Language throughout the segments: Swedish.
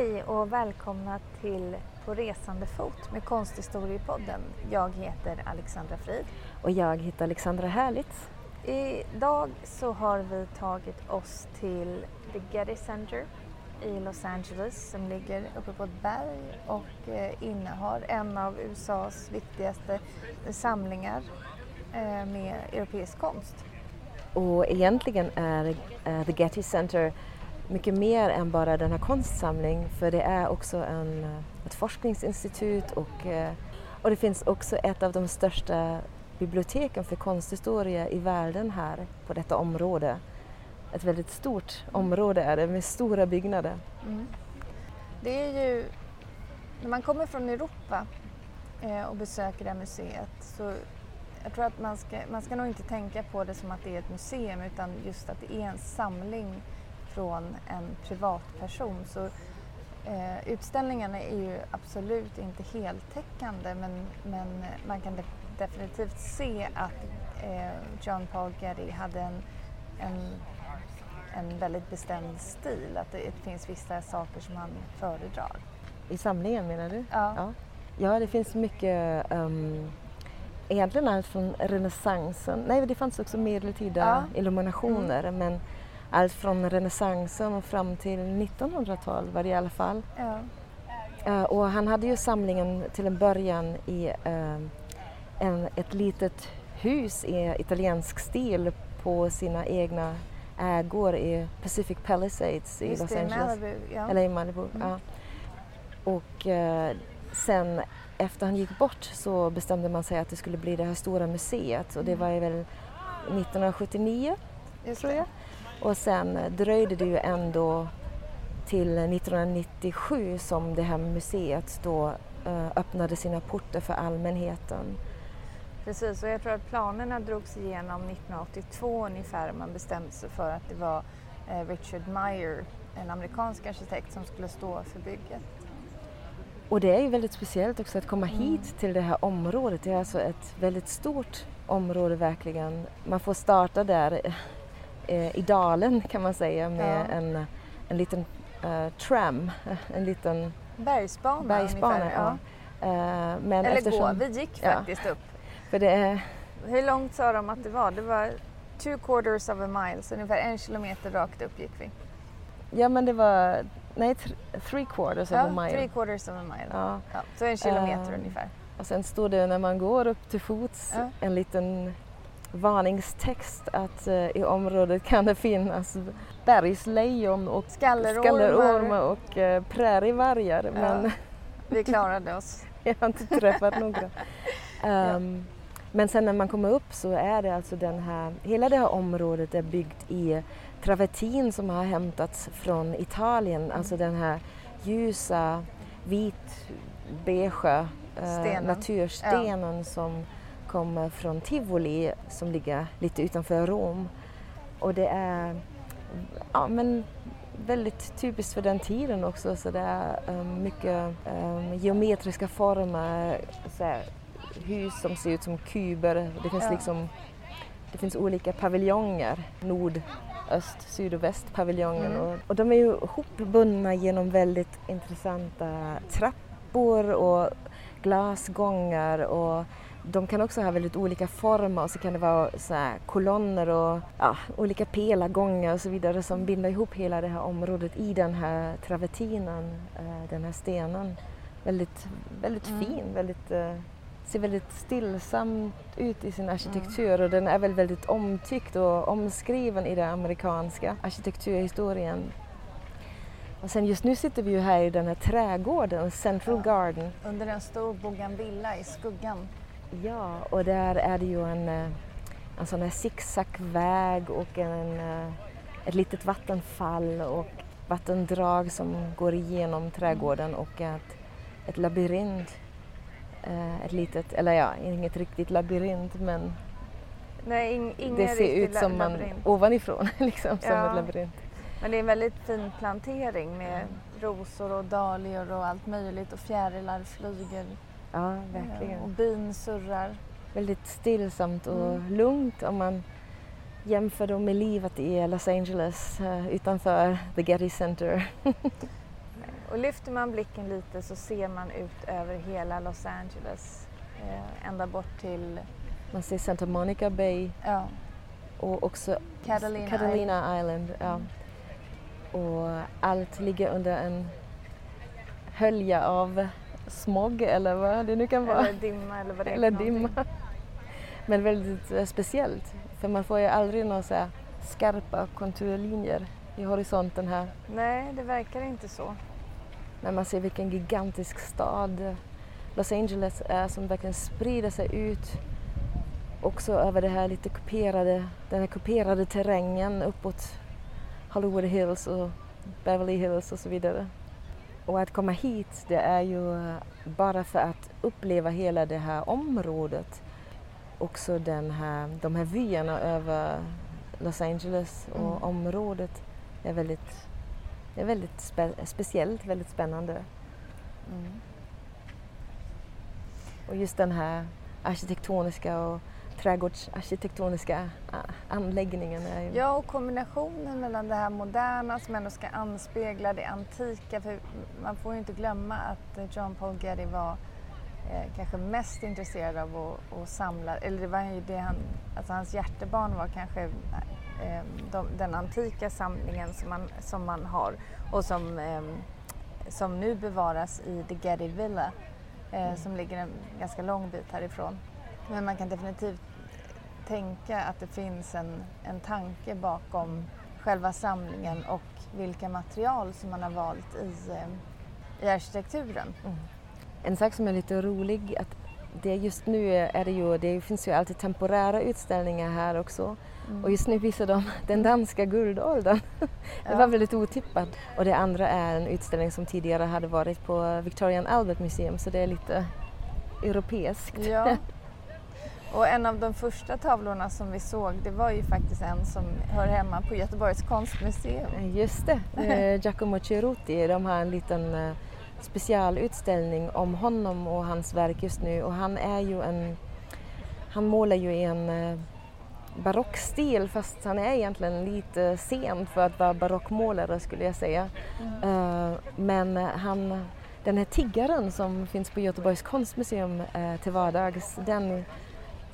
Hej och välkomna till På resande fot med Konsthistoriepodden. Jag heter Alexandra Frid. Och jag heter Alexandra Härlitz. Idag så har vi tagit oss till The Getty Center i Los Angeles som ligger uppe på ett berg och eh, innehar en av USAs viktigaste samlingar eh, med europeisk konst. Och egentligen är uh, The Getty Center mycket mer än bara denna konstsamling för det är också en, eh, ett forskningsinstitut och, eh, och det finns också ett av de största biblioteken för konsthistoria i världen här på detta område. Ett väldigt stort område är det med stora byggnader. Mm. Det är ju, när man kommer från Europa eh, och besöker det här museet så jag tror att man ska, man ska nog inte tänka på det som att det är ett museum utan just att det är en samling från en privatperson. Så, eh, utställningarna är ju absolut inte heltäckande men, men man kan definitivt se att eh, John Paul Getty hade en, en, en väldigt bestämd stil, att det, finns vissa saker som han föredrar. I samlingen menar du? Ja. Ja, ja det finns mycket um, Egentligen allt från renässansen, nej det fanns också medeltida ja. illuminationer mm. men allt från renässansen och fram till 1900-tal var det i alla fall. Ja. Uh, och han hade ju samlingen till en början i uh, en, ett litet hus i italiensk stil på sina egna ägor i Pacific Palisades i Just Los det, Angeles. Malibu, ja. Eller i Malibu. Mm. Ja. Och eh, sen efter han gick bort så bestämde man sig att det skulle bli det här stora museet och det Mm. var väl 1979 Just tror jag. det. Och sen dröjde det ju ändå till 1997 som det här museet då eh, öppnade sina portar för allmänheten. Precis, och jag tror att planerna drogs igenom 1982 ungefär. Man bestämde sig för att det var eh, Richard Meyer, en amerikansk arkitekt, som skulle stå för bygget. Och det är ju väldigt speciellt också att komma Mm. hit till det här området. Det är alltså ett väldigt stort område verkligen. Man får starta där eh, i dalen kan man säga med Ja. en, en liten eh, tram, en liten Bergsbana, bergsbana. ungefär. Ja. Eh, men Eller eftersom, gå, vi gick ja. faktiskt upp. För det Hur långt sa de att det var? Det var two quarters of a mile, så ungefär en kilometer rakt upp gick vi. ja men det var, nej th- three quarters of a Ja, mile. three quarters of a mile. Ja. Ja, så en kilometer Ehm, ungefär. Och sen stod det när man går upp till fots Ja. en liten varningstext att eh, i området kan det finnas bergslejon och Skallerormar. skallerormar och uh, prärievargar Ja. men Vi klarade oss. jag har inte träffat några. Ehm, Men sen när man kommer upp så är det alltså den här, hela det här området är byggt i travertin som har hämtats från Italien, alltså den här ljusa vit beige eh, Stenen. naturstenen som kommer från Tivoli som ligger lite utanför Rom. Och det är ja, men väldigt typiskt för den tiden också så det är eh, mycket eh, geometriska former, här, hus som ser ut som kuber. Det finns Ja. liksom det finns olika paviljonger, nord, öst, syd och väst paviljongen. Mm. Och, och de är ju hopbundna genom väldigt intressanta trappor och glasgångar och de kan också ha väldigt olika former och så kan det vara så kolonner och ja, olika pelargångar och så vidare som binder ihop hela det här området i den här travertinen, eh, den här stenen. Väldigt, väldigt Mm. fin, väldigt, eh, ser väldigt stillsamt ut i sin arkitektur och den är väl väldigt omtyckt och omskriven i den amerikanska arkitekturhistorien. Och sen just nu sitter vi ju här i den här trädgården, Central Garden. Under en stor bougainvillea i skuggan. Ja, och där är det ju en, eh, en sån här zigzagväg och en, eh, ett litet vattenfall och vattendrag som går igenom trädgården och ett, ett labyrint eh, ett litet, eller ja, inget riktigt labyrint men Nej, ing, ingen det ser ut som man labyrint. ovanifrån liksom som Ja. ett labyrint. Men det är en väldigt fin plantering med rosor och dahlior och allt möjligt och fjärilar flyger Ja, eh, och verkligen. bin surrar. Väldigt stillsamt och Mm. lugnt om man jämför då med livet i Los Angeles eh, utanför The Getty Center. Och lyfter man blicken lite så ser man ut över hela Los Angeles. Eh, ända bort till Man ser Santa Monica Bay ja, och också Catalina Catalina Island. ja. Mm. Och allt ligger under en hölja av smog eller vad det nu kan vara. eller dimma eller vad det är Eller dimma. någonting. Men väldigt eh, speciellt. För man får ju aldrig några så skarpa konturlinjer i horisonten här. Nej, det verkar inte så. Men man ser vilken gigantisk stad Los Angeles är som verkligen sprider sig ut också över det här lite kuperade, den här kuperade terrängen uppåt Hollywood Hills och Beverly Hills och så vidare. Och att komma hit det är ju bara för att uppleva hela det här området. Också den här, de här vyerna över Los Angeles och Mm. området är väldigt, är väldigt spe, speciellt, väldigt spännande. Mm. Och just den här arkitektoniska och trädgårdsarkitektoniska a- anläggningen är. Ja, och kombinationen mellan det här moderna som ändå ska anspegla det antika. För man får ju inte glömma att John Paul Getty var eh, kanske mest intresserad av att, att samla, eller det var ju det han, alltså hans hjärtebarn var kanske eh, de, den antika samlingen som man, som man har och som, eh, som nu bevaras i The Getty Villa eh, som ligger en ganska lång bit härifrån. Men man kan definitivt tänka att det finns en, en tanke bakom själva samlingen och vilka material som man har valt i, eh, i arkitekturen. En sak som är lite rolig att det just nu är det ju, det finns ju alltid temporära utställningar här också. Mm. Och just nu visar de den danska guldåldern. det Ja. var väldigt otippat. Och det andra är en utställning som tidigare hade varit på Victorian Albert Museum så det är lite europeiskt. Ja. Och en av de första tavlorna som vi såg det var ju faktiskt en som hör hemma på Göteborgs konstmuseum. Just det, eh, Giacomo Ceruti, de har en liten eh, specialutställning om honom och hans verk just nu och han är ju en, han målar ju i en eh, barockstil fast han är egentligen lite sen för att vara barockmålare skulle jag säga. Eh, men han, den här tiggaren som finns på Göteborgs konstmuseum eh, till vardags, den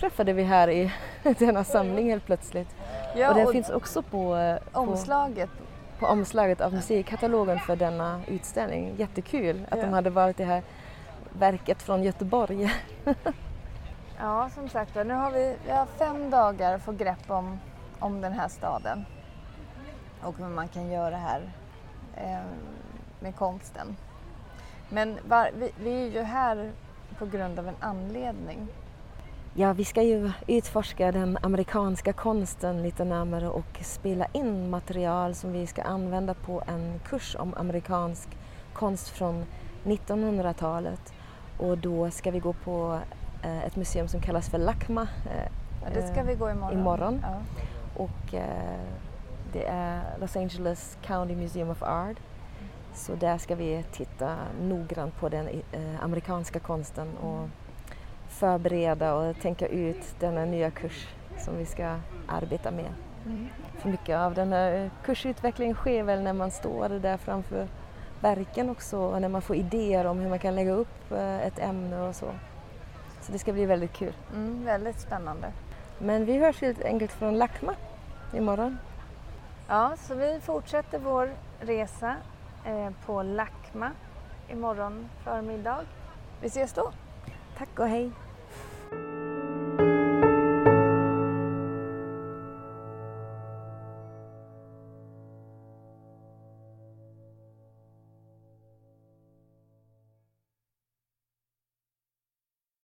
träffade vi här i denna samling helt plötsligt. Ja, och den och finns också på, eh, på omslaget. på omslaget av musikkatalogen för denna utställning. Jättekul att Ja. de hade valt det här verket från Göteborg. Ja, som sagt nu har vi, vi har fem dagar att få grepp om, om den här staden och vad man kan göra här eh, med konsten. Men var, vi, vi är ju här på grund av en anledning. Ja, vi ska ju utforska den amerikanska konsten lite närmare och spela in material som vi ska använda på en kurs om amerikansk konst från 1900-talet. Och då ska vi gå på eh, ett museum som kallas för LACMA eh, Ja, det ska vi gå imorgon. imorgon. Ja. och eh, det är Los Angeles County Museum of Art. Så där ska vi titta noggrant på den eh, amerikanska konsten och förbereda och tänka ut denna nya kurs som vi ska arbeta med. Mm. För mycket av den här kursutvecklingen sker väl när man står där framför verken också och när man får idéer om hur man kan lägga upp eh, ett ämne och så. Så det ska bli väldigt kul. Mm, väldigt spännande. Men vi hörs helt enkelt från LACMA imorgon. Ja, så vi fortsätter vår resa eh, på LACMA imorgon förmiddag. Vi ses då! Tack och hej!